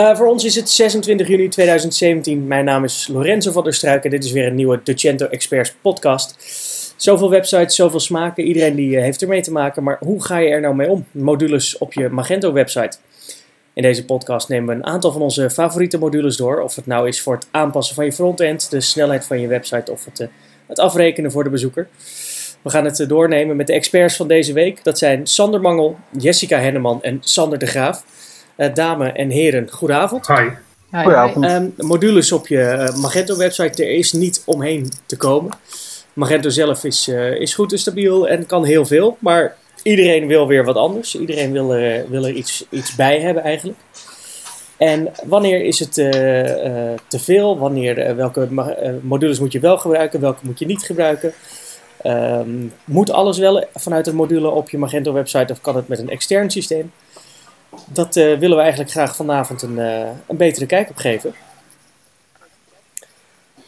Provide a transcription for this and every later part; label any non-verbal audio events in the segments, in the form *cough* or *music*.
Uh, voor ons is het 26 juni 2017. Mijn naam is Lorenzo van der Struik en dit is weer een nieuwe Docento Experts podcast. Zoveel websites, zoveel smaken, iedereen die uh, heeft ermee te maken. Maar hoe ga je er nou mee om? Modules op je Magento website. In deze podcast nemen we een aantal van onze favoriete modules door. Of het nou is voor het aanpassen van je frontend, de snelheid van je website of het, uh, het afrekenen voor de bezoeker. We gaan het doornemen met de experts van deze week. Dat zijn Sander Mangel, Jessica Henneman en Sander de Graaf. Uh, dames en heren, goedenavond. Hi. Goedenavond. Um, modules op je uh, Magento website, er is niet omheen te komen. Magento zelf is, uh, is goed en stabiel en kan heel veel, maar iedereen wil weer wat anders. Iedereen wil er, wil er iets, iets bij hebben eigenlijk. En wanneer is het te veel? Wanneer, welke modules moet je wel gebruiken? Welke moet je niet gebruiken? Um, moet alles wel vanuit een module op je Magento website of kan het met een extern systeem? Dat uh, willen we eigenlijk graag vanavond een, uh, een betere kijk op geven.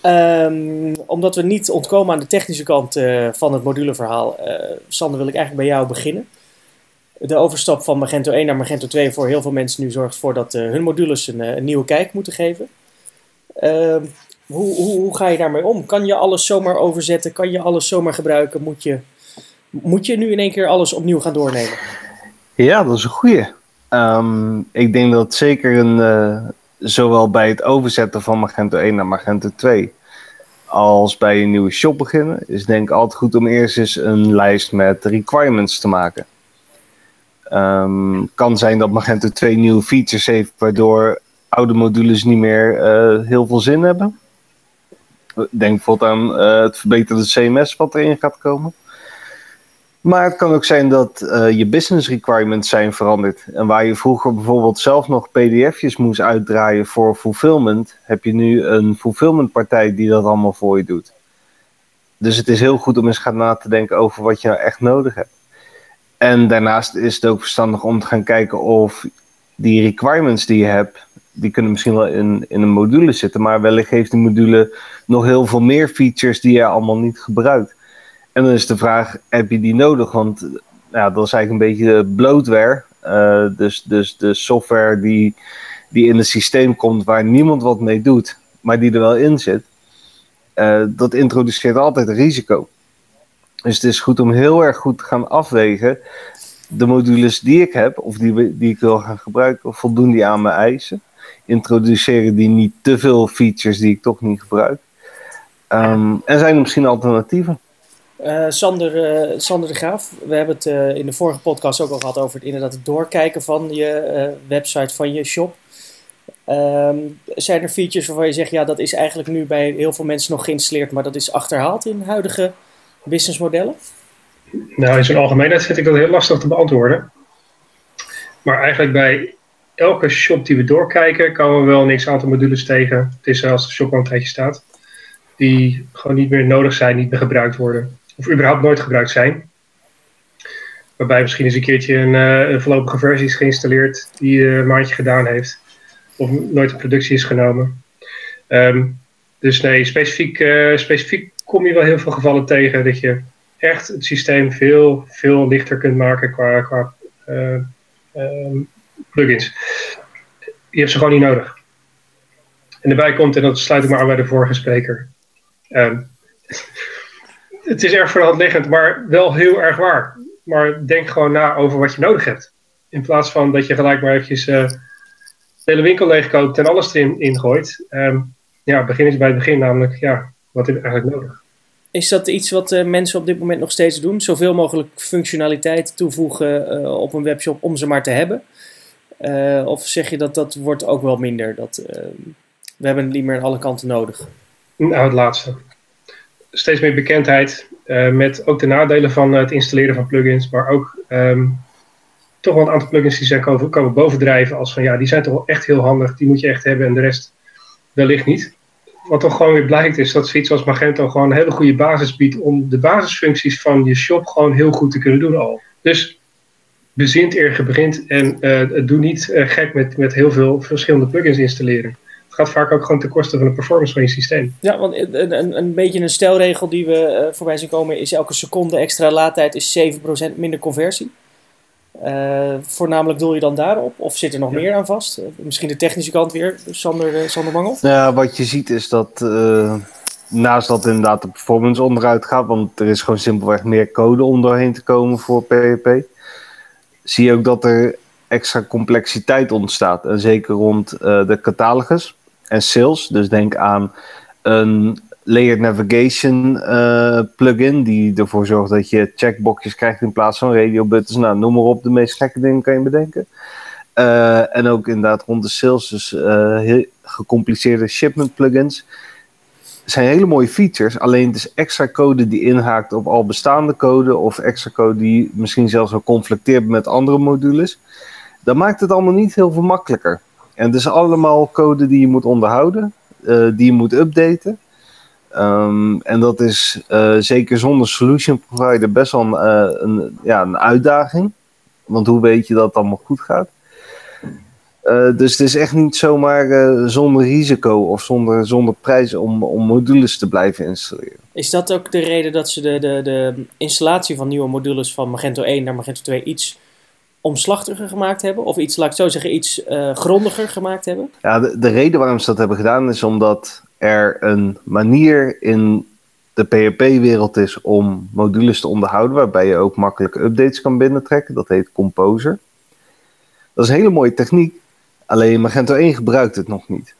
Um, omdat we niet ontkomen aan de technische kant uh, van het moduleverhaal, Sander, wil ik eigenlijk bij jou beginnen. De overstap van Magento 1 naar Magento 2 voor heel veel mensen nu zorgt ervoor dat hun modules een, een, nieuwe kijk moeten geven. Ehm, hoe, hoe, hoe, ga je daarmee om? Kan je alles zomaar overzetten? Kan je alles zomaar gebruiken? Moet je, moet je nu in één keer alles opnieuw gaan doornemen? Ja, dat is een goeie. Um, ik denk dat zeker een, uh, zowel bij het overzetten van Magento 1 naar Magento 2 als bij een nieuwe shop beginnen, is denk ik altijd goed om eerst eens een lijst met requirements te maken. Um, kan zijn dat Magento 2 nieuwe features heeft, waardoor oude modules niet meer uh, heel veel zin hebben. Denk bijvoorbeeld aan uh, het verbeterde CMS wat erin gaat komen. Maar het kan ook zijn dat uh, je business requirements zijn veranderd. En waar je vroeger bijvoorbeeld zelf nog pdf'jes moest uitdraaien voor fulfillment, heb je nu een fulfillment partij die dat allemaal voor je doet. Dus het is heel goed om eens gaan na te denken over wat je nou echt nodig hebt. En daarnaast is het ook verstandig om te gaan kijken of die requirements die je hebt, die kunnen misschien wel in, in een module zitten, maar wellicht heeft die module nog heel veel meer features die je allemaal niet gebruikt. En dan is de vraag, heb je die nodig? Want ja, dat is eigenlijk een beetje bloatware. Uh, dus, dus de software die, die in het systeem komt waar niemand wat mee doet, maar die er wel in zit. Uh, dat introduceert altijd risico. Dus het is goed om heel erg goed te gaan afwegen. De modules die ik heb, of die, die ik wil gaan gebruiken, voldoen die aan mijn eisen? Introduceren die niet te veel features die ik toch niet gebruik? Um, en zijn er misschien alternatieven? Uh, Sander, uh, Sander de Graaf, we hebben het uh, in de vorige podcast ook al gehad over het inderdaad doorkijken van je website, van je shop. Um, zijn er features waarvan je zegt, ja, dat is eigenlijk nu bij heel veel mensen nog geïnstalleerd, maar dat is achterhaald in huidige businessmodellen? Nou, in zijn algemeenheid vind ik dat heel lastig te beantwoorden. Maar eigenlijk bij elke shop die we doorkijken, komen we wel een x aantal modules tegen. Het is als de shop al een tijdje staat. Die gewoon niet meer nodig zijn, niet meer gebruikt worden of überhaupt nooit gebruikt zijn. Waarbij misschien eens een keertje een, een voorlopige versie is geïnstalleerd die uh, een maandje gedaan heeft. Of nooit in productie is genomen. Um, dus nee, specifiek, uh, specifiek kom je wel heel veel gevallen tegen dat je echt het systeem veel, veel lichter kunt maken qua, qua um, plugins. Je hebt ze gewoon niet nodig. En daarbij komt, en dat sluit ik maar aan bij de vorige spreker. Um, het is erg voor de hand liggend, maar wel heel erg waar. Maar denk gewoon na over wat je nodig hebt. In plaats van dat je gelijk maar eventjes uh, de hele winkel leegkoopt en alles erin ingooit. Um, ja, begin eens bij het begin, namelijk, ja, wat heb je eigenlijk nodig? Is dat iets wat uh, mensen op dit moment nog steeds doen? Zoveel mogelijk functionaliteit toevoegen uh, op een webshop om ze maar te hebben? of zeg je dat dat wordt ook wel minder? Dat, we hebben het niet meer aan alle kanten nodig? Nou, het laatste steeds meer bekendheid uh, met ook de nadelen van het installeren van plugins, maar ook um, toch wel een aantal plugins die zijn komen, komen bovendrijven als van ja, die zijn toch wel echt heel handig, die moet je echt hebben en de rest wellicht niet. Wat toch gewoon weer blijkt is dat zoiets als Magento gewoon een hele goede basis biedt om de basisfuncties van je shop gewoon heel goed te kunnen doen al. Dus bezint eer je begint en uh, doe niet gek met, met heel veel verschillende plugins installeren gaat vaak ook gewoon ten koste van de performance van je systeem. Ja, want een, een, een beetje een stelregel die we uh, voorbij zien komen is elke seconde extra laadtijd is 7% minder conversie. Uh, voornamelijk doel je dan daarop? Of zit er nog Ja. meer aan vast? Uh, misschien de technische kant weer, Sander, uh, Sander Mangel? Ja, wat je ziet is dat uh, naast dat inderdaad de performance onderuit gaat, want er is gewoon simpelweg meer code om doorheen te komen voor PHP, zie je ook dat er extra complexiteit ontstaat. En zeker rond uh, de catalogus en sales. Dus denk aan een layered navigation uh, plugin die ervoor zorgt dat je checkboxjes krijgt in plaats van radio buttons. Nou, noem maar op, de meest gekke dingen kan je bedenken. Uh, en ook inderdaad rond de sales, dus uh, heel gecompliceerde shipment plugins. zijn hele mooie features, alleen het is extra code die inhaakt op al bestaande code of extra code die misschien zelfs wel conflicteert met andere modules. Dat maakt het allemaal niet heel veel makkelijker. En het is allemaal code die je moet onderhouden, uh, die je moet updaten. Um, en dat is uh, zeker zonder solution provider best wel een, uh, een, ja, een uitdaging. Want hoe weet je dat het allemaal goed gaat? Dus het is echt niet zomaar zonder risico of zonder, zonder prijs om, om modules te blijven installeren. Is dat ook de reden dat ze de, de, de installatie van nieuwe modules van Magento 1 naar Magento 2 iets omslachtiger gemaakt hebben? Of iets, laat ik zo zeggen, iets grondiger gemaakt hebben? Ja, de, de reden waarom ze dat hebben gedaan is omdat er een manier in de PHP-wereld is om modules te onderhouden, waarbij je ook makkelijk updates kan binnentrekken. Dat heet Composer. Dat is een hele mooie techniek, alleen Magento 1 gebruikt het nog niet.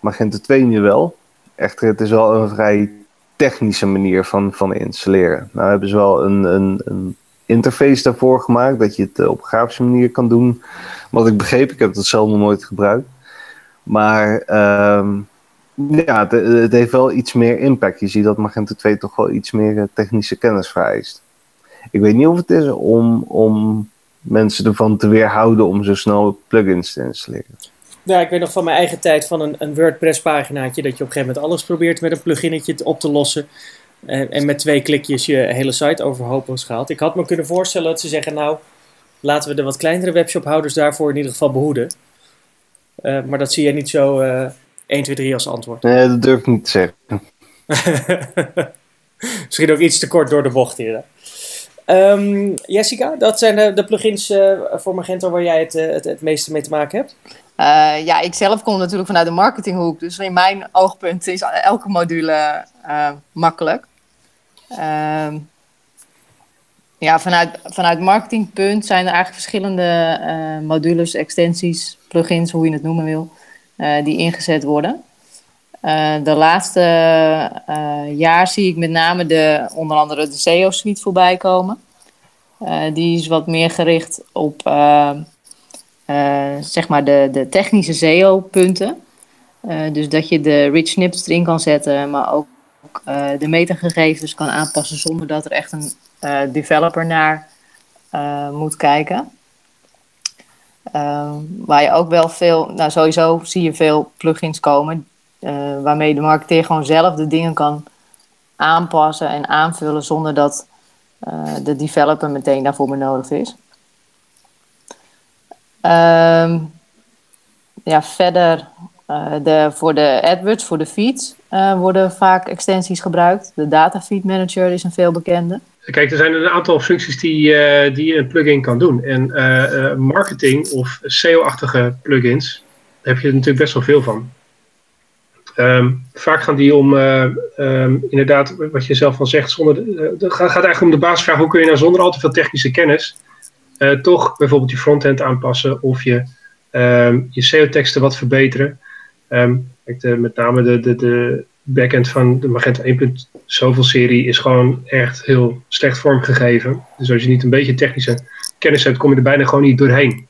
Magento 2 nu wel. Echter, het is wel een vrij technische manier van, van installeren. Nou hebben ze wel een, een, een interface daarvoor gemaakt, dat je het op een grafische manier kan doen. Wat ik begreep, ik heb het zelf nog nooit gebruikt. Maar um, ja, het, heeft wel iets meer impact. Je ziet dat Magento 2 toch wel iets meer technische kennis vereist. Ik weet niet of het is om, om mensen ervan te weerhouden om zo snel plugins te installeren. Ja, ik weet nog van mijn eigen tijd van een, een WordPress-paginaatje dat je op een gegeven moment alles probeert met een pluginnetje op te lossen. En, en met twee klikjes je hele site overhoop was gehaald. Ik had me kunnen voorstellen dat ze zeggen, nou, laten we de wat kleinere webshophouders daarvoor in ieder geval behoeden. Uh, maar dat zie je niet zo uh, 1, 2, 3 als antwoord. Nee, dat durf ik niet te zeggen. *laughs* Misschien ook iets te kort door de bocht hier. Um, Jessica, dat zijn de, de plugins uh, voor Magento waar jij het, het, het meeste mee te maken hebt? Uh, ja, ik zelf kom natuurlijk vanuit de marketinghoek. Dus in mijn oogpunt is elke module uh, makkelijk. Uh, ja, vanuit, vanuit marketingpunt zijn er eigenlijk verschillende uh, modules, extensies, plugins, hoe je het noemen wil, uh, die ingezet worden. Uh, de laatste jaar zie ik met name de, onder andere de SEO-suite voorbij komen. die is wat meer gericht op uh, zeg maar de, de technische SEO-punten. Dus dat je de rich snippets erin kan zetten, maar ook uh, de metagegevens kan aanpassen zonder dat er echt een developer naar moet kijken. waar je ook wel veel, nou sowieso zie je veel plugins komen, waarmee de marketeer gewoon zelf de dingen kan aanpassen en aanvullen zonder dat de developer meteen daarvoor benodigd is. Um, ja, verder uh, de, voor de AdWords, voor de feeds, uh, worden vaak extensies gebruikt. De Data Feed Manager is een veel bekende. Kijk, er zijn een aantal functies die, uh, die een plugin kan doen. En marketing of SEO-achtige plugins, daar heb je er natuurlijk best wel veel van. Um, vaak gaan die om, um, inderdaad, wat je zelf al zegt, zonder, het gaat eigenlijk om de basisvraag, hoe kun je nou zonder al te veel technische kennis toch bijvoorbeeld je frontend aanpassen of je, um, je SEO-teksten wat verbeteren. Um, de, met name de, de, de backend van de Magento 1. zoveel serie is gewoon echt heel slecht vormgegeven. Dus als je niet een beetje technische kennis hebt, kom je er bijna gewoon niet doorheen. En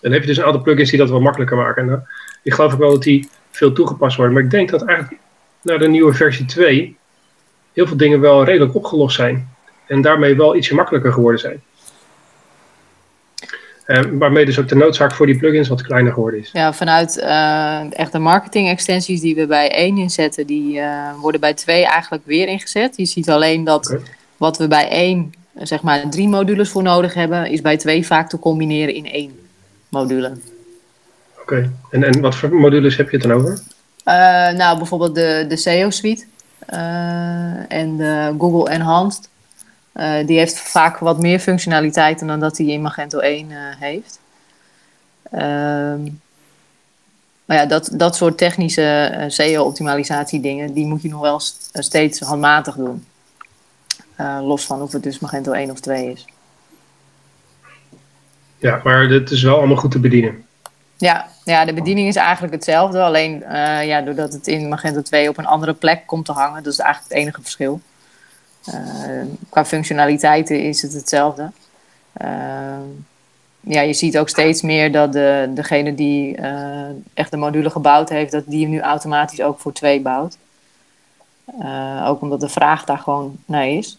dan heb je dus een aantal plugins die dat wel makkelijker maken. En nou, ik geloof ook wel dat die veel toegepast worden. Maar ik denk dat eigenlijk naar de nieuwe versie 2 heel veel dingen wel redelijk opgelost zijn. En daarmee wel ietsje makkelijker geworden zijn. Uh, waarmee dus ook de noodzaak voor die plugins wat kleiner geworden is. Ja, vanuit uh, de marketing extensies die we bij 1 inzetten, die uh, worden bij 2 eigenlijk weer ingezet. Je ziet alleen dat okay. wat we bij 1 zeg maar drie modules voor nodig hebben, is bij 2 vaak te combineren in één module. Oké, okay. en, en wat voor modules heb je het dan over? nou, bijvoorbeeld de, de SEO suite en de Google Enhanced. Eh, die heeft vaak wat meer functionaliteiten dan dat hij in Magento 1 uh, heeft. Ehm, maar ja, dat, dat soort technische uh, SEO-optimalisatie dingen, die moet je nog wel steeds handmatig doen. los van of het dus Magento 1 of 2 is. Ja, maar het is wel allemaal goed te bedienen. Ja, ja, de bediening is eigenlijk hetzelfde. Alleen ja, doordat het in Magento 2 op een andere plek komt te hangen. Dat is eigenlijk het enige verschil. Uh, qua functionaliteiten is het hetzelfde. Uh, ja, je ziet ook steeds meer dat de, degene die echt de module gebouwd heeft, dat die hem nu automatisch ook voor 2 bouwt. ook omdat de vraag daar gewoon naar is.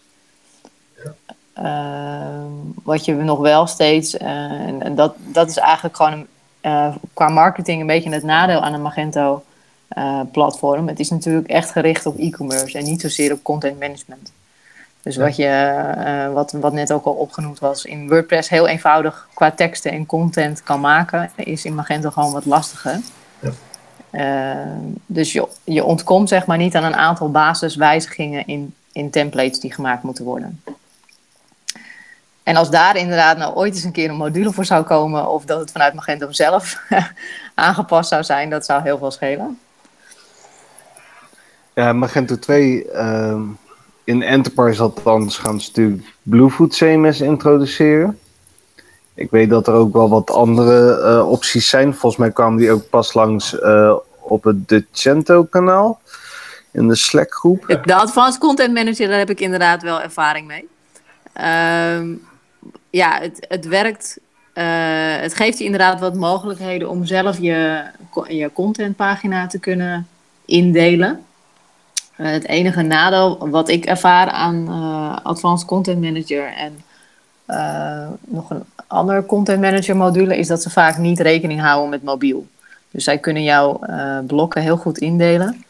Wat je nog wel steeds, en, en dat, dat is eigenlijk gewoon een, uh, qua marketing een beetje het nadeel aan een Magento platform. Het is natuurlijk echt gericht op e-commerce en niet zozeer op content management. Dus wat, je, uh, wat, wat net ook al opgenoemd was, in WordPress heel eenvoudig qua teksten en content kan maken, is in Magento gewoon wat lastiger. Ja. dus je, je ontkomt zeg maar niet aan een aantal basiswijzigingen in, in templates die gemaakt moeten worden. En als daar inderdaad nou ooit eens een keer een module voor zou komen, of dat het vanuit Magento zelf *laughs* aangepast zou zijn, dat zou heel veel schelen. Ja, Magento 2, uh, in Enterprise althans, gaan ze natuurlijk Bluefoot CMS introduceren. Ik weet dat er ook wel wat andere uh, opties zijn. Volgens mij kwamen die ook pas langs uh, op het Decento kanaal in de Slack groep. De Advanced Content Manager, daar heb ik inderdaad wel ervaring mee. Um, ja, het, het werkt. Uh, het geeft je inderdaad wat mogelijkheden om zelf je, je contentpagina te kunnen indelen. Uh, het enige nadeel wat ik ervaar aan uh, Advanced Content Manager en nog een ander Content Manager module is dat ze vaak niet rekening houden met mobiel. Dus zij kunnen jouw blokken heel goed indelen.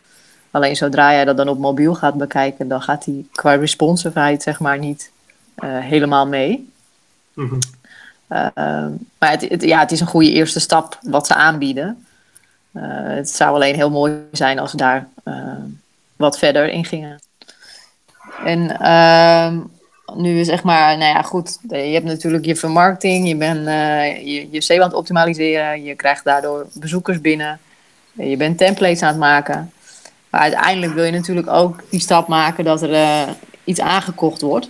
Alleen zodra jij dat dan op mobiel gaat bekijken, dan gaat die qua responsiveheid zeg maar niet helemaal mee. Mm maar het, het, ja, het is een goede eerste stap wat ze aanbieden. Uh, het zou alleen heel mooi zijn als daar wat verder in gingen. En uh, nu is zeg maar, nou ja, goed. Je hebt natuurlijk je vermarkting, je bent je, je het optimaliseren, je krijgt daardoor bezoekers binnen, je bent templates aan het maken. Maar uiteindelijk wil je natuurlijk ook die stap maken dat er iets aangekocht wordt.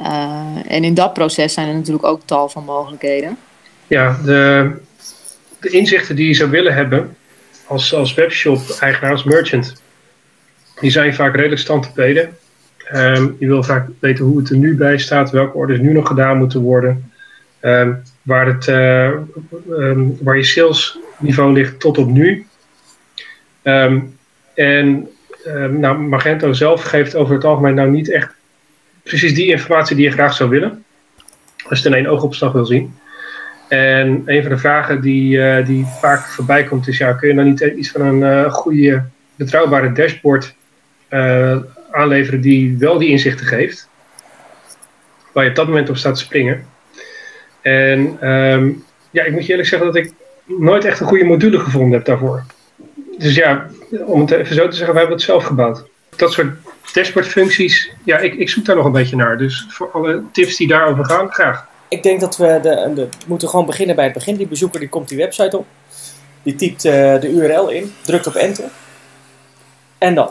Uh, en in dat proces zijn er natuurlijk ook tal van mogelijkheden. Ja, de, de inzichten die je zou willen hebben als, als webshop-eigenaar, als merchant, die zijn vaak redelijk standtepeden. Um, je wil vaak weten hoe het er nu bij staat, welke orders nu nog gedaan moeten worden, um, waar, het, uh, um, waar je salesniveau ligt tot op nu. en nou, Magento zelf geeft over het algemeen nou niet echt precies die informatie die je graag zou willen. Als je het in één oogopslag wil zien. En een van de vragen die, uh, die vaak voorbij komt is: ja, kun je nou niet iets van een uh, goede, betrouwbare dashboard aanleveren die wel die inzichten geeft? Waar je op dat moment op staat te springen. En um, ja, ik moet je eerlijk zeggen dat ik nooit echt een goede module gevonden heb daarvoor. Dus ja, om het even zo te zeggen, we hebben het zelf gebouwd. Dat soort dashboardfuncties, ja, ik, ik zoek daar nog een beetje naar. Dus voor alle tips die daarover gaan, graag. Ik denk dat we de, de, moeten gewoon beginnen bij het begin. Die bezoeker die komt die website op. Die typt uh, de URL in, drukt op enter. En dan?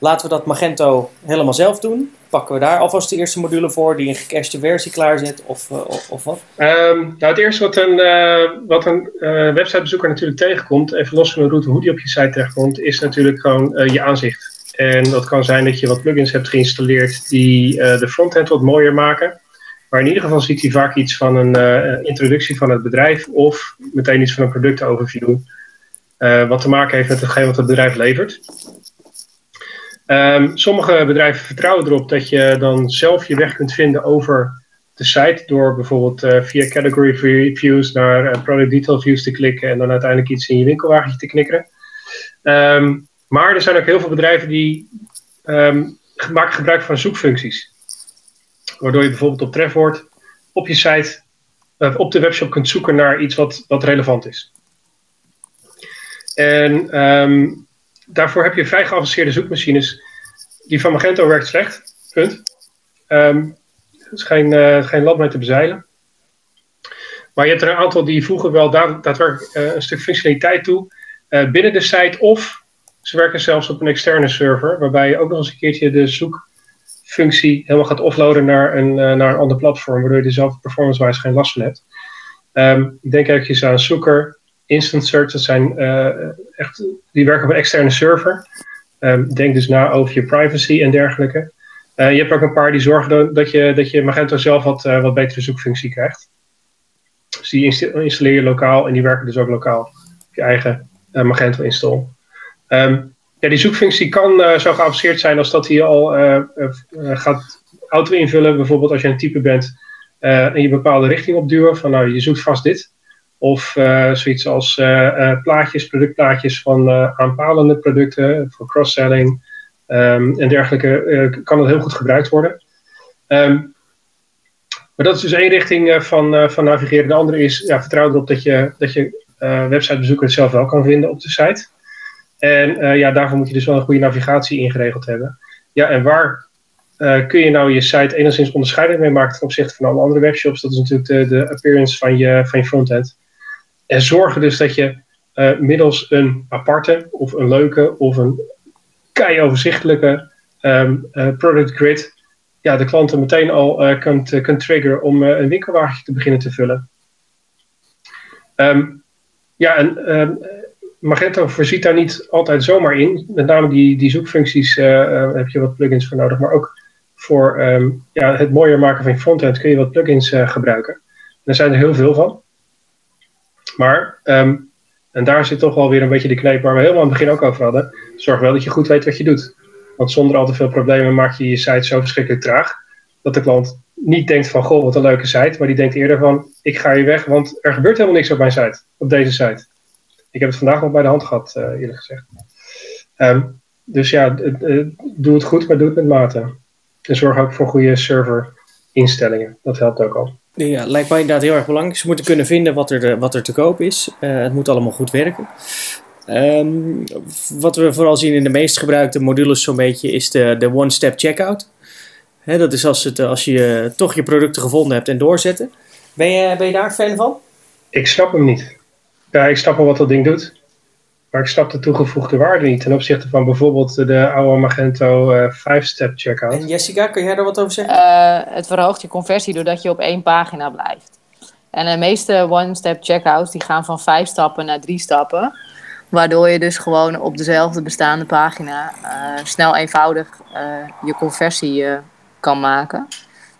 Laten we dat Magento helemaal zelf doen. Pakken we daar alvast de eerste module voor die een gecashte versie klaarzet of, uh, of, of, wat? Um, het eerste wat een, uh, wat een websitebezoeker natuurlijk tegenkomt, even los van de route hoe die op je site terechtkomt, is natuurlijk gewoon je aanzicht. En dat kan zijn dat je wat plugins hebt geïnstalleerd die de frontend wat mooier maken. Maar in ieder geval ziet hij vaak iets van een introductie van het bedrijf of meteen iets van een productoverview. Wat te maken heeft met hetgeen wat het bedrijf levert. Um, sommige bedrijven vertrouwen erop dat je dan zelf je weg kunt vinden over de site. Door bijvoorbeeld via category views naar product detail views te klikken en dan uiteindelijk iets in je winkelwagentje te knikkeren. Um, maar er zijn ook heel veel bedrijven die um, maken gebruik van zoekfuncties. Waardoor je bijvoorbeeld op trefwoord op je site, uh, op de webshop kunt zoeken naar iets wat, wat relevant is. En daarvoor heb je vrij geavanceerde zoekmachines. Die van Magento werkt slecht, punt. Er is geen, eh, geen land mee te bezeilen. Maar je hebt er een aantal die voegen wel daad- daadwerkelijk eh, een stuk functionaliteit toe eh, binnen de site. Of ze werken zelfs op een externe server, waarbij je ook nog eens een keertje de zoekfunctie helemaal gaat offloaden naar een, naar een ander platform, waardoor je er zelf performance-wise geen last van hebt. Ehm, ik denk eventjes aan Zoeker, Instant Search, dat zijn eh, echt, die werken op een externe server. Ehm, denk dus na over je privacy en dergelijke. Eh, je hebt ook een paar die zorgen dat je, dat je Magento zelf wat, eh, wat betere zoekfunctie krijgt. Dus die insta- installeer je lokaal en die werken dus ook lokaal op je eigen Magento install. Ehm, ja, die zoekfunctie kan zo geavanceerd zijn als dat hij al gaat auto invullen. Bijvoorbeeld als je een type bent en je bepaalde richting opduwen. Van nou, je zoekt vast dit. Of eh, zoiets als eh, eh, plaatjes, productplaatjes van aanpalende producten voor cross-selling ehm, en dergelijke. kan dat heel goed gebruikt worden. Ehm, maar dat is dus één richting van, van navigeren. De andere is ja, vertrouw erop dat je, dat je websitebezoeker het zelf wel kan vinden op de site. En ja, daarvoor moet je dus wel een goede navigatie ingeregeld hebben. Ja, en waar kun je nou je site enigszins onderscheidend mee maken ten opzichte van alle andere webshops? Dat is natuurlijk de, de appearance van je, van je frontend. En zorgen dus dat je eh, middels een aparte of een leuke of een kei overzichtelijke eh, product grid ja, de klanten meteen al kunt, eh, kunt triggeren om een winkelwagentje te beginnen te vullen. Ehm, ja, en ehm, Magento voorziet daar niet altijd zomaar in. Met name die, die zoekfuncties heb je wat plugins voor nodig. Maar ook voor ja, het mooier maken van je frontend kun je wat plugins gebruiken. En er zijn er heel veel van. Maar, ehm, en daar zit toch wel weer een beetje de kneep waar we helemaal aan het begin ook over hadden. Zorg wel dat je goed weet wat je doet. Want zonder al te veel problemen maak je je site zo verschrikkelijk traag. Dat de klant niet denkt van, goh, wat een leuke site. Maar die denkt eerder van, ik ga hier weg, want er gebeurt helemaal niks op mijn site. Op deze site. Ik heb het vandaag nog bij de hand gehad, eh, eerlijk gezegd. Ehm, dus ja, doe het goed, maar doe het met mate. En zorg ook voor goede serverinstellingen. Dat helpt ook al. Ja, lijkt mij inderdaad heel erg belangrijk. Ze moeten kunnen vinden wat er, de- wat er te koop is. Eh, het moet allemaal goed werken. Ehm, wat we vooral zien in de meest gebruikte modules zo'n beetje is de, de one-step checkout. Hè, dat is als, het, eh, als je eh, toch je producten gevonden hebt en doorzetten. Ben je, ben je daar fan van? Ik snap hem niet. Ja, ik snap wel wat dat ding doet. Maar ik snap de toegevoegde waarde niet ten opzichte van bijvoorbeeld de oude Magento eh 5-step checkout. En Jessica, kun jij daar wat over zeggen? Eh, het verhoogt je conversie doordat je op één pagina blijft. En de meeste one-step checkouts die gaan van vijf stappen naar drie stappen. Waardoor je dus gewoon op dezelfde bestaande pagina eh, snel eenvoudig eh, je conversie eh, kan maken.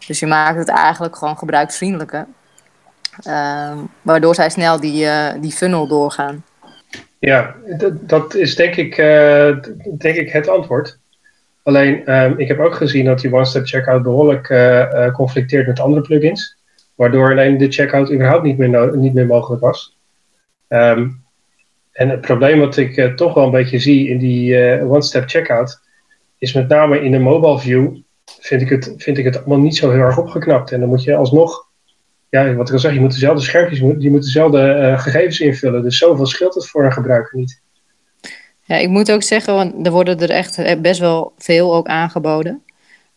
Dus je maakt het eigenlijk gewoon gebruiksvriendelijker. Ehm, waardoor zij snel die, eh, die funnel doorgaan. Ja, dat, is denk ik, eh, denk ik het antwoord. Alleen, ehm, ik heb ook gezien dat die one-step checkout behoorlijk eh, eh, conflicteert met andere plugins. Waardoor alleen de checkout überhaupt niet meer, niet meer mogelijk was. Ehm, en het probleem wat ik toch wel een beetje zie in die eh, one-step checkout, is met name in de mobile view, vind ik, het, vind ik het allemaal niet zo heel erg opgeknapt. En dan moet je alsnog, ja, wat ik al zeg, je moet dezelfde schermpjes, je moet, dezelfde eh, gegevens invullen. Dus zoveel scheelt het voor een gebruiker niet. Ja, ik moet ook zeggen, want er worden er echt eh, best wel veel ook aangeboden.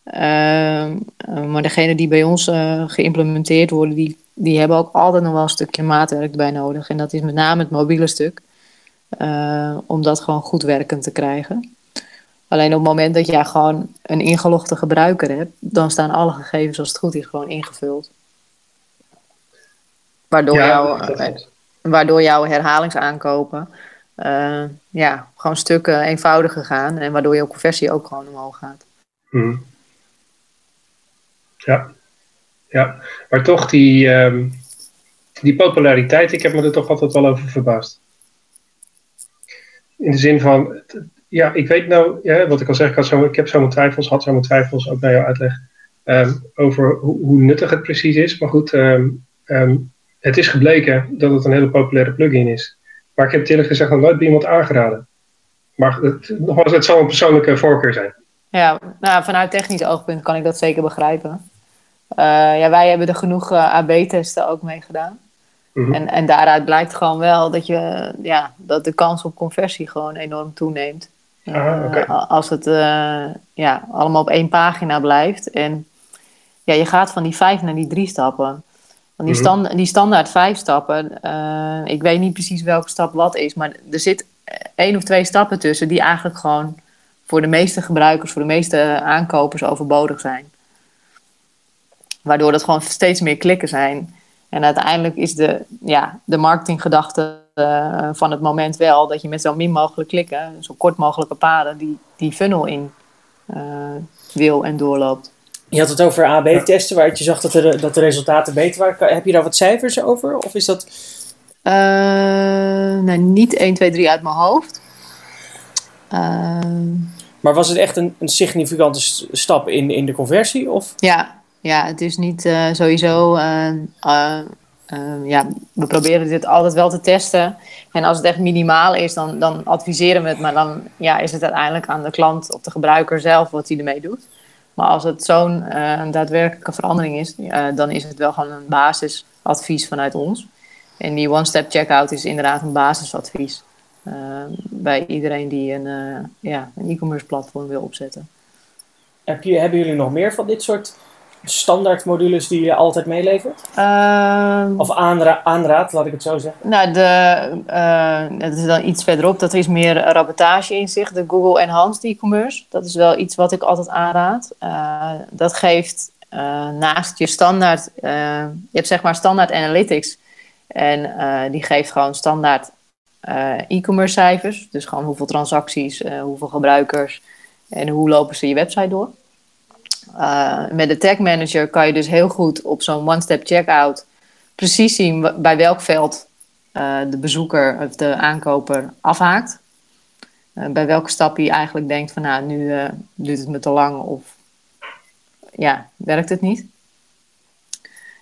Ehm, eh, maar degene die bij ons geïmplementeerd worden, die, die hebben ook altijd nog wel een stukje maatwerk erbij nodig. En dat is met name het mobiele stuk. om dat gewoon goed werkend te krijgen. Alleen op het moment dat jij gewoon een ingelogde gebruiker hebt, dan staan alle gegevens als het goed is gewoon ingevuld. Waardoor, jouw, dat eh, waardoor jouw herhalingsaankopen eh, ja, gewoon stukken eenvoudiger gaan. En waardoor jouw conversie ook gewoon omhoog gaat. Mhm. Ja. ja, maar toch die, ehm, die populariteit, ik heb me er toch altijd wel over verbaasd. In de zin van, ja, ik weet nou, ja, wat ik al zeg, ik, had zo, ik heb zo mijn twijfels, had zo mijn twijfels, ook naar jouw uitleg, ehm, over hoe, hoe nuttig het precies is. Maar goed, ehm, het is gebleken dat het een hele populaire plugin is. Maar ik heb het eerlijk gezegd nog nooit bij iemand aangeraden. Maar het, nogmaals, het zal een persoonlijke voorkeur zijn. Ja, nou, vanuit technisch oogpunt kan ik dat zeker begrijpen. Eh, ja, wij hebben er genoeg eh, AB-testen ook mee gedaan. Mhm. En, en daaruit blijkt gewoon wel dat, je, ja, dat de kans op conversie gewoon enorm toeneemt. Ah, Eh. Als het ja, allemaal op één pagina blijft. En ja, je gaat van die vijf naar die drie stappen. Want die, Mhm. stand, die standaard vijf stappen, eh, ik weet niet precies welke stap wat is, maar er zit één of twee stappen tussen die eigenlijk gewoon voor de meeste gebruikers, voor de meeste aankopers overbodig zijn. Waardoor het gewoon steeds meer klikken zijn. En uiteindelijk is de, ja, de marketinggedachte eh, van het moment wel dat je met zo min mogelijk klikken, zo kort mogelijke paden, die, die funnel in eh, wil en doorloopt. Je had het over AB-testen, waaruit je zag dat de, dat de resultaten beter waren. Heb je daar wat cijfers over? Of is dat... Eh, nou, niet 1, 2, 3 uit mijn hoofd. Eh, Maar was het echt een, een significante stap in, in de conversie? Of? ja, ja, het is niet eh, sowieso. ja, we proberen dit altijd wel te testen. En als het echt minimaal is, dan, dan adviseren we het. Maar dan ja, is het uiteindelijk aan de klant of de gebruiker zelf wat hij ermee doet. Maar als het zo'n eh, daadwerkelijke verandering is, eh, dan is het wel gewoon een basisadvies vanuit ons. En die one-step checkout is inderdaad een basisadvies. eh, bij iedereen die een, ja, een e-commerce platform wil opzetten. Heb je, hebben jullie nog meer van dit soort standaard modules die je altijd meelevert? Ehm, Of aanra aanraad, laat ik het zo zeggen. Nou, de, eh, dat is dan iets verderop. Dat is meer rapportage inzicht. De Google Enhanced e-commerce. Dat is wel iets wat ik altijd aanraad. Eh, dat geeft eh, naast je standaard... eh, je hebt zeg maar standaard analytics. En eh, die geeft gewoon standaard eh, e-commerce cijfers. Dus gewoon hoeveel transacties, eh, hoeveel gebruikers... en hoe lopen ze je website door. Eh, met de Tag Manager kan je dus heel goed op zo'n one-step checkout precies zien bij welk veld eh, de bezoeker of de aankoper afhaakt. Eh, bij welke stap hij eigenlijk denkt van nou, nu duurt het me te lang of ja, werkt het niet.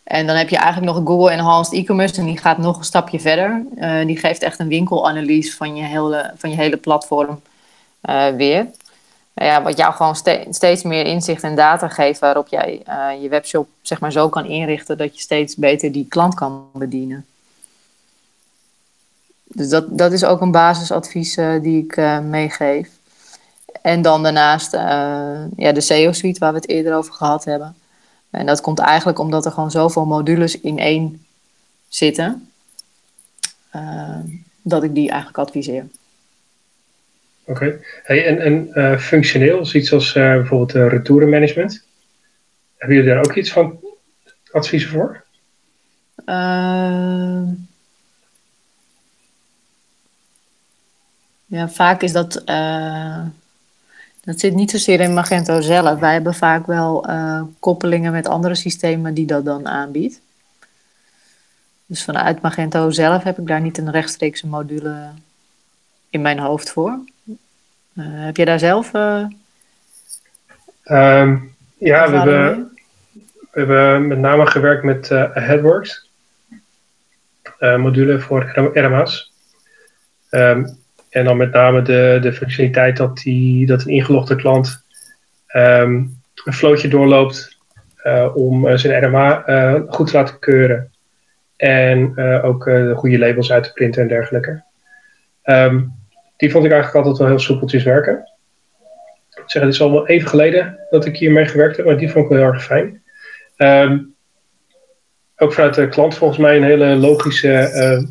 En dan heb je eigenlijk nog Google Enhanced E-commerce en die gaat nog een stapje verder. Die geeft echt een winkelanalyse van je hele, van je hele platform weer. Nou ja, wat jou gewoon ste- steeds meer inzicht en data geeft waarop jij eh, je webshop zeg maar, zo kan inrichten dat je steeds beter die klant kan bedienen. Dus dat, dat is ook een basisadvies eh, die ik eh, meegeef. En dan daarnaast ja, de SEO-suite waar we het eerder over gehad hebben. En dat komt eigenlijk omdat er gewoon zoveel modules in één zitten, dat ik die eigenlijk adviseer. Oké. En en eh, functioneel, zoiets als eh, bijvoorbeeld uh, retourenmanagement. Hebben jullie daar ook iets van adviezen voor? Uh, ja, vaak is dat. Uh, dat zit niet zozeer in Magento zelf. Wij hebben vaak wel uh, koppelingen met andere systemen die dat dan aanbiedt. Dus vanuit Magento zelf heb ik daar niet een rechtstreekse module in mijn hoofd voor. Uh, heb je daar zelf? Um, ja, we hebben, we hebben met name gewerkt met uh, Headworks. Module voor RMA's. Um, en dan met name de, de functionaliteit dat, die, dat een ingelogde klant um, een flootje doorloopt uh, om zijn RMA goed te laten keuren. En ook de goede labels uit te printen en dergelijke. Um, die vond ik eigenlijk altijd wel heel soepeltjes werken. Ik zeg, het is al wel even geleden dat ik hiermee gewerkt heb, maar die vond ik wel heel erg fijn. Um, ook vanuit de klant volgens mij een hele logische, uh,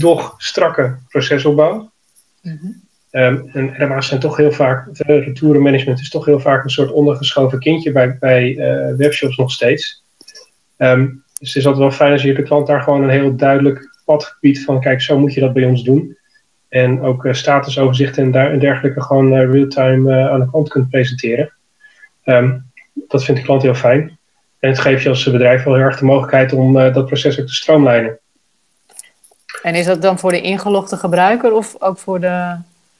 doch strakke procesopbouw. Mm -hmm. um, en RMA's zijn toch heel vaak, het retourenmanagement is toch heel vaak een soort ondergeschoven kindje bij, bij uh, webshops nog steeds. Um, dus het is altijd wel fijn als je de klant daar gewoon een heel duidelijk padgebied van, kijk, zo moet je dat bij ons doen. En ook uh, statusoverzichten en, en, dergelijke gewoon uh, real-time uh, aan de klant kunt presenteren. Um, dat vindt de klant heel fijn. En het geeft je als bedrijf wel heel erg de mogelijkheid om dat proces ook te stroomlijnen. En is dat dan voor de ingelogde gebruiker of ook voor de.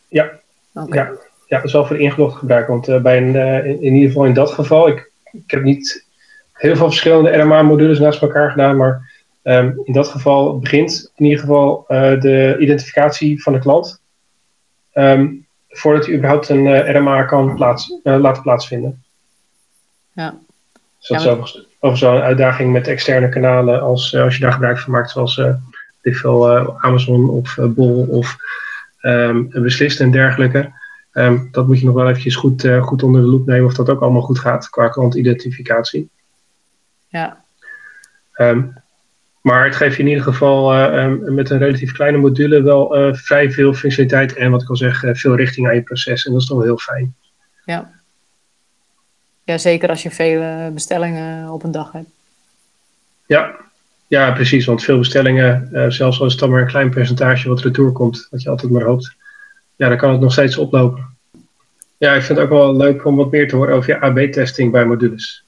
Ja, okay. ja. ja dat is wel voor de ingelogde gebruiker. Want bij een, in, in, ieder geval in dat geval, ik, ik heb niet heel veel verschillende RMA-modules naast elkaar gedaan, maar Um, in dat geval begint in ieder geval uh, de identificatie van de klant. Um, voordat hij überhaupt een uh, RMA kan plaats, uh, laten plaatsvinden. Ja. Dus dat ja, maar... is over zo'n uitdaging met externe kanalen als, als je daar gebruik van maakt, zoals veel, Amazon of Bol of um, Beslist en dergelijke. dat moet je nog wel eventjes goed, goed onder de loep nemen of dat ook allemaal goed gaat qua klantidentificatie. Ja. Maar het geeft je in ieder geval eh, ehm, met een relatief kleine module wel eh, vrij veel functionaliteit en wat ik al zeg, eh, veel richting aan je proces. En dat is toch wel heel fijn. Ja. Ja, zeker als je vele bestellingen op een dag hebt. Ja, ja precies. Want veel bestellingen, zelfs als het dan maar een klein percentage wat retour komt, wat je altijd maar hoopt, ja, dan kan het nog steeds oplopen. Ja, ik vind het ook wel leuk om wat meer te horen over je AB-testing bij modules.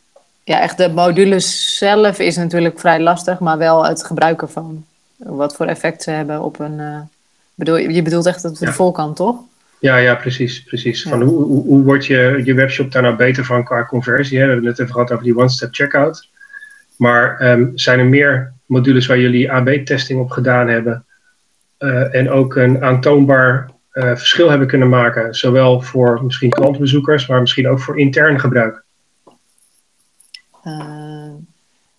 Ja, echt de modules zelf is natuurlijk vrij lastig, maar wel het gebruiken van. Wat voor effect ze hebben op een. eh, bedoel, je bedoelt echt op de Ja. voorkant, toch? Ja, ja, precies. precies. Ja. Van hoe, hoe, hoe wordt je, je webshop daar nou beter van qua conversie? Hè? We hebben het net even gehad over die one-step checkout. Maar ehm, zijn er meer modules waar jullie AB-testing op gedaan hebben? eh, en ook een aantoonbaar eh, verschil hebben kunnen maken? Zowel voor misschien klantbezoekers, maar misschien ook voor intern gebruik. Eh,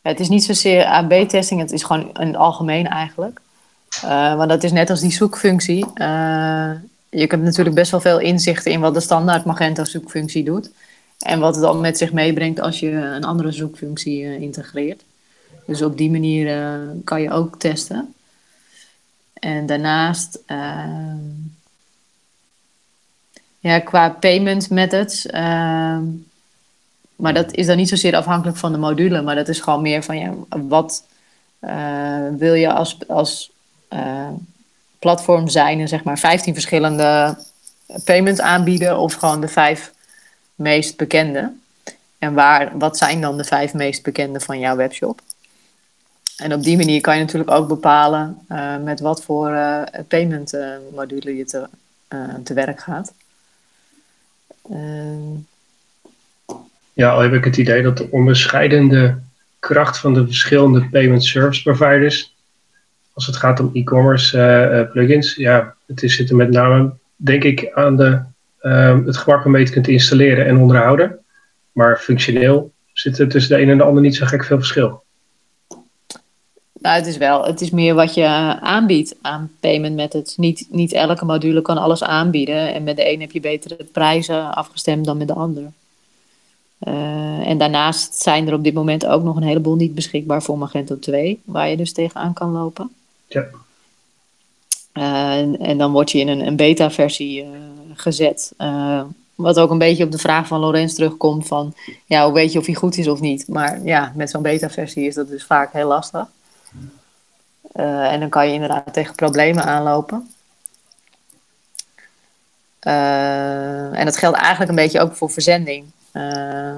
het is niet zozeer AB-testing, het is gewoon in het algemeen eigenlijk. Eh, want dat is net als die zoekfunctie. Eh, je hebt natuurlijk best wel veel inzichten in wat de standaard Magento zoekfunctie doet. En wat het dan met zich meebrengt als je een andere zoekfunctie integreert. Dus op die manier kan je ook testen. En daarnaast, ja, qua payment methods, maar dat is dan niet zozeer afhankelijk van de module, maar dat is gewoon meer van ja, wat eh, wil je als, als eh, platform zijn en zeg maar 15 verschillende payments aanbieden of gewoon de vijf meest bekende? En waar, wat zijn dan de vijf meest bekende van jouw webshop? En op die manier kan je natuurlijk ook bepalen eh, met wat voor eh, payment module je te, te werk gaat. Ja, al heb ik het idee dat de onderscheidende kracht van de verschillende payment service providers, als het gaat om e-commerce eh, eh, plugins, ja, het is, zit er met name, denk ik, aan de, ehm, het gemak waarmee je het kunt installeren en onderhouden. Maar functioneel zit er tussen de een en de ander niet zo gek veel verschil. Nou, het is wel, het is meer wat je aanbiedt aan payment methods. Niet, niet elke module kan alles aanbieden. En met de een heb je betere prijzen afgestemd dan met de ander. Eh, en daarnaast zijn er op dit moment ook nog een heleboel niet beschikbaar voor Magento 2, waar je dus tegenaan kan lopen. Ja. Eh, en, en dan word je in een, een beta-versie eh, gezet. Wat ook een beetje op de vraag van Lorenz terugkomt van, ja, hoe weet je of hij goed is of niet? Maar ja, met zo'n beta-versie is dat dus vaak heel lastig. En dan kan je inderdaad tegen problemen aanlopen. En dat geldt eigenlijk een beetje ook voor verzending. Eh,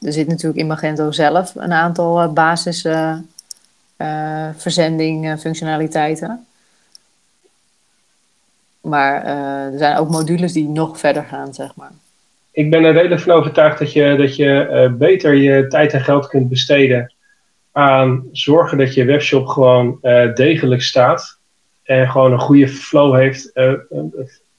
er zit natuurlijk in Magento zelf een aantal eh, basis eh, verzending functionaliteiten. Maar er zijn ook modules die nog verder gaan, zeg maar. Ik ben er redelijk van overtuigd dat je, dat je beter je tijd en geld kunt besteden aan zorgen dat je webshop gewoon degelijk staat en gewoon een goede flow heeft.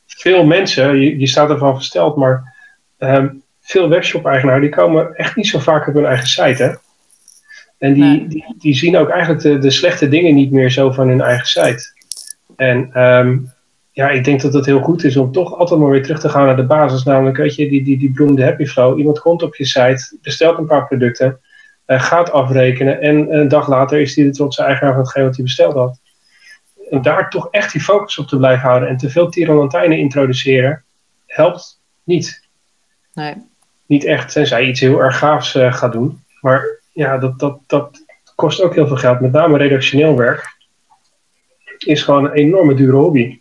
Veel mensen, je, je staat ervan versteld, maar ehm, veel webshop-eigenaren die komen echt niet zo vaak op hun eigen site. Hè? En die, Nee. die, die zien ook eigenlijk de, de slechte dingen niet meer zo van hun eigen site. En ehm, ja, ik denk dat het heel goed is om toch altijd maar weer terug te gaan naar de basis. Namelijk, weet je, die, die, die beroemde happy flow. Iemand komt op je site, bestelt een paar producten, eh, gaat afrekenen en een dag later is hij de trotse eigenaar van hetgeen wat hij besteld had. En daar toch echt die focus op te blijven houden en te veel tierenlantijnen introduceren, helpt niet. Nee. Niet echt, tenzij iets heel erg gaafs eh, gaat doen. Maar ja, dat, dat, dat kost ook heel veel geld. Met name redactioneel werk is gewoon een enorme dure hobby.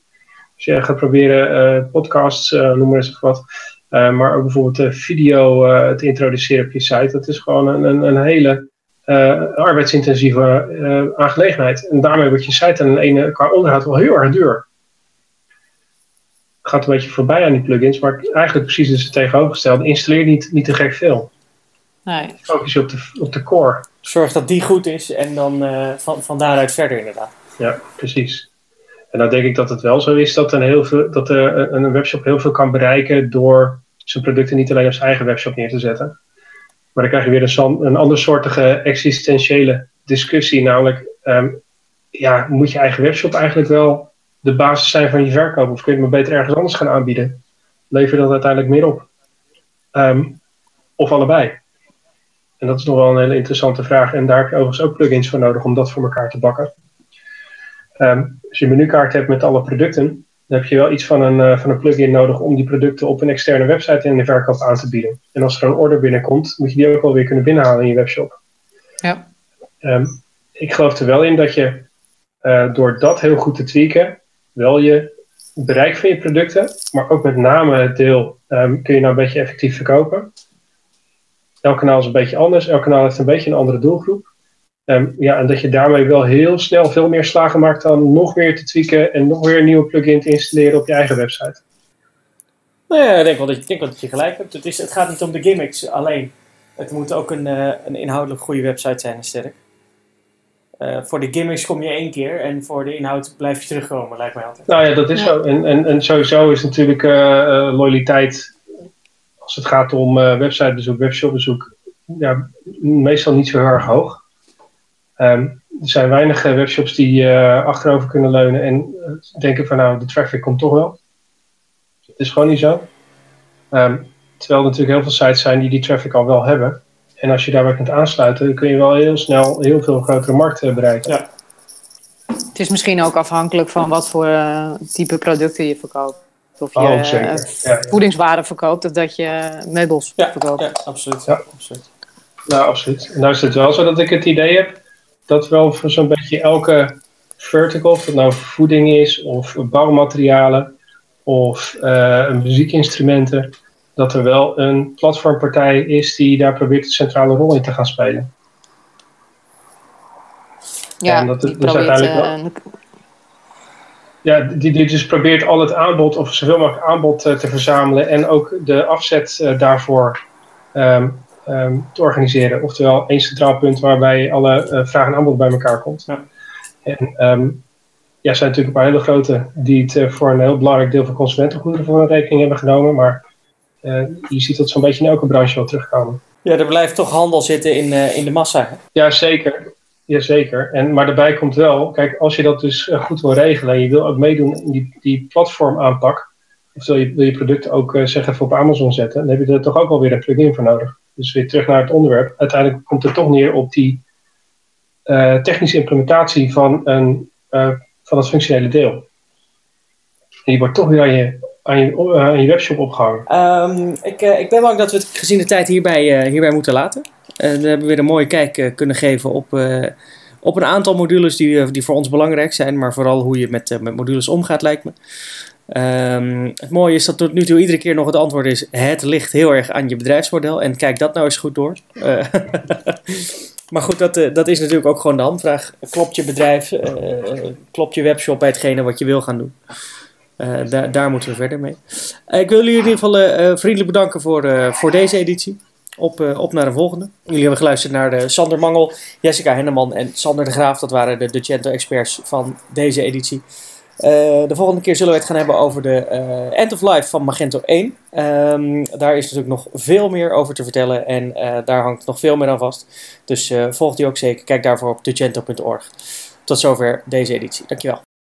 Als je gaat proberen eh, podcasts, eh, noem maar eens wat, maar ook bijvoorbeeld video te introduceren op je site, dat is gewoon een, een, hele eh, arbeidsintensieve aangelegenheid. En daarmee wordt je site de ene qua onderhoud wel heel erg duur. Gaat een beetje voorbij aan die plugins, maar eigenlijk precies is het tegenovergestelde. Installeer niet, niet te gek veel. Nee. Focus je op de, op de core. Zorg dat die goed is en dan eh, van, van daaruit verder inderdaad. Ja, precies. En dan denk ik dat het wel zo is dat een, heel veel, dat eh, een een webshop heel veel kan bereiken door zijn producten niet alleen op zijn eigen webshop neer te zetten. Maar dan krijg je weer een, een andersoortige existentiële discussie. Namelijk, ehm, ja, moet je eigen webshop eigenlijk wel de basis zijn van je verkoop? Of kun je het maar beter ergens anders gaan aanbieden? Lever dat uiteindelijk meer op? Ehm, of allebei? En dat is nog wel een hele interessante vraag. En daar heb je overigens ook plugins voor nodig om dat voor elkaar te bakken. Ehm, als je een menukaart hebt met alle producten, dan heb je wel iets van een, uh, van een plugin nodig om die producten op een externe website in de verkoop aan te bieden. En als er een order binnenkomt, moet je die ook wel weer kunnen binnenhalen in je webshop. Ja. Um, ik geloof er wel in dat je uh, door dat heel goed te tweaken, wel je bereik van je producten, maar ook met name het deel um, kun je nou een beetje effectief verkopen. Elk kanaal is een beetje anders, elk kanaal heeft een beetje een andere doelgroep. Um, ja, en dat je daarmee wel heel snel veel meer slagen maakt dan nog meer te tweaken en nog weer een nieuwe plugin te installeren op je eigen website. Nou ja, ik denk wel dat je, denk wel je gelijk hebt. Het, is, het gaat niet om de gimmicks alleen. Het moet ook een, uh, een inhoudelijk goede website zijn sterk. Uh, voor de gimmicks kom je één keer en voor de inhoud blijf je terugkomen, lijkt mij altijd. Nou ja, dat is ja. zo. En, en, en sowieso is natuurlijk uh, uh, loyaliteit, als het gaat om websitebezoek, webshopbezoek, ja, meestal niet zo heel erg hoog. Um, er zijn weinig webshops die achterover kunnen leunen en denken van nou, de traffic komt toch wel. Het is gewoon niet zo. Um, terwijl er natuurlijk heel veel sites zijn die die traffic al wel hebben. En als je daarbij kunt aansluiten, dan kun je wel heel snel heel veel grotere markten bereiken. Ja. Het is misschien ook afhankelijk van wat voor uh, type producten je verkoopt. Of je oh, zeker. Uh, ja, voedingswaren verkoopt of dat je meubels ja, verkoopt. Ja, absoluut. Ja. absoluut. Nou, absoluut. Nou is het wel zo dat ik het idee heb dat wel voor zo'n beetje elke vertical, of het nou voeding is, of bouwmaterialen, of uh, muziekinstrumenten, dat er wel een platformpartij is die daar probeert een centrale rol in te gaan spelen. Ja, en dat die het dus probeert, uiteindelijk wel, uh, ja, die, die dus probeert al het aanbod, of zoveel mogelijk aanbod uh, te verzamelen en ook de afzet uh, daarvoor um, um, te organiseren. Oftewel één centraal punt waarbij alle uh, vraag en aanbod bij elkaar komt. Ja. En um, ja, er zijn natuurlijk een paar hele grote die het voor een heel belangrijk deel van consumentengoederen voor een rekening hebben genomen, maar je ziet dat zo'n beetje in elke branche wel terugkomen. Ja, er blijft toch handel zitten in, uh, in de massa. Hè? Ja, zeker. Jazeker. En, maar daarbij komt wel, kijk, als je dat dus uh, goed wil regelen en je wil ook meedoen in die, die platformaanpak, of wil je, wil je producten ook uh, zeg even op Amazon zetten, dan heb je er toch ook wel weer een plugin voor nodig. Dus weer terug naar het onderwerp. Uiteindelijk komt het toch neer op die uh, technische implementatie van, een, van het functionele deel. En die wordt toch weer aan je, aan je, aan je webshop opgehangen. Um, ik, ik ben bang dat we het gezien de tijd hierbij, hierbij moeten laten. We hebben weer een mooie kijk kunnen geven op, op een aantal modules die, die voor ons belangrijk zijn, maar vooral hoe je met, met modules omgaat, lijkt me. Um, het mooie is dat tot nu toe iedere keer nog het antwoord is: het ligt heel erg aan je bedrijfsmodel en kijk dat nou eens goed door. *laughs* maar goed, dat, dat is natuurlijk ook gewoon de handvraag. Klopt je bedrijf, klopt je webshop bij hetgene wat je wil gaan doen? Uh, daar, moeten we verder mee. Uh, ik wil jullie in ieder geval uh, vriendelijk bedanken voor, voor deze editie. Op, op naar de volgende. Jullie hebben geluisterd naar de Sander Mangel, Jessica Henneman en Sander de Graaf. Dat waren de Docento experts van deze editie. de volgende keer zullen we het gaan hebben over de End of Life van Magento 1. Um, daar is natuurlijk nog veel meer over te vertellen en daar hangt nog veel meer aan vast. Dus volg die ook zeker. Kijk daarvoor op docento.org. Tot zover deze editie. Dankjewel.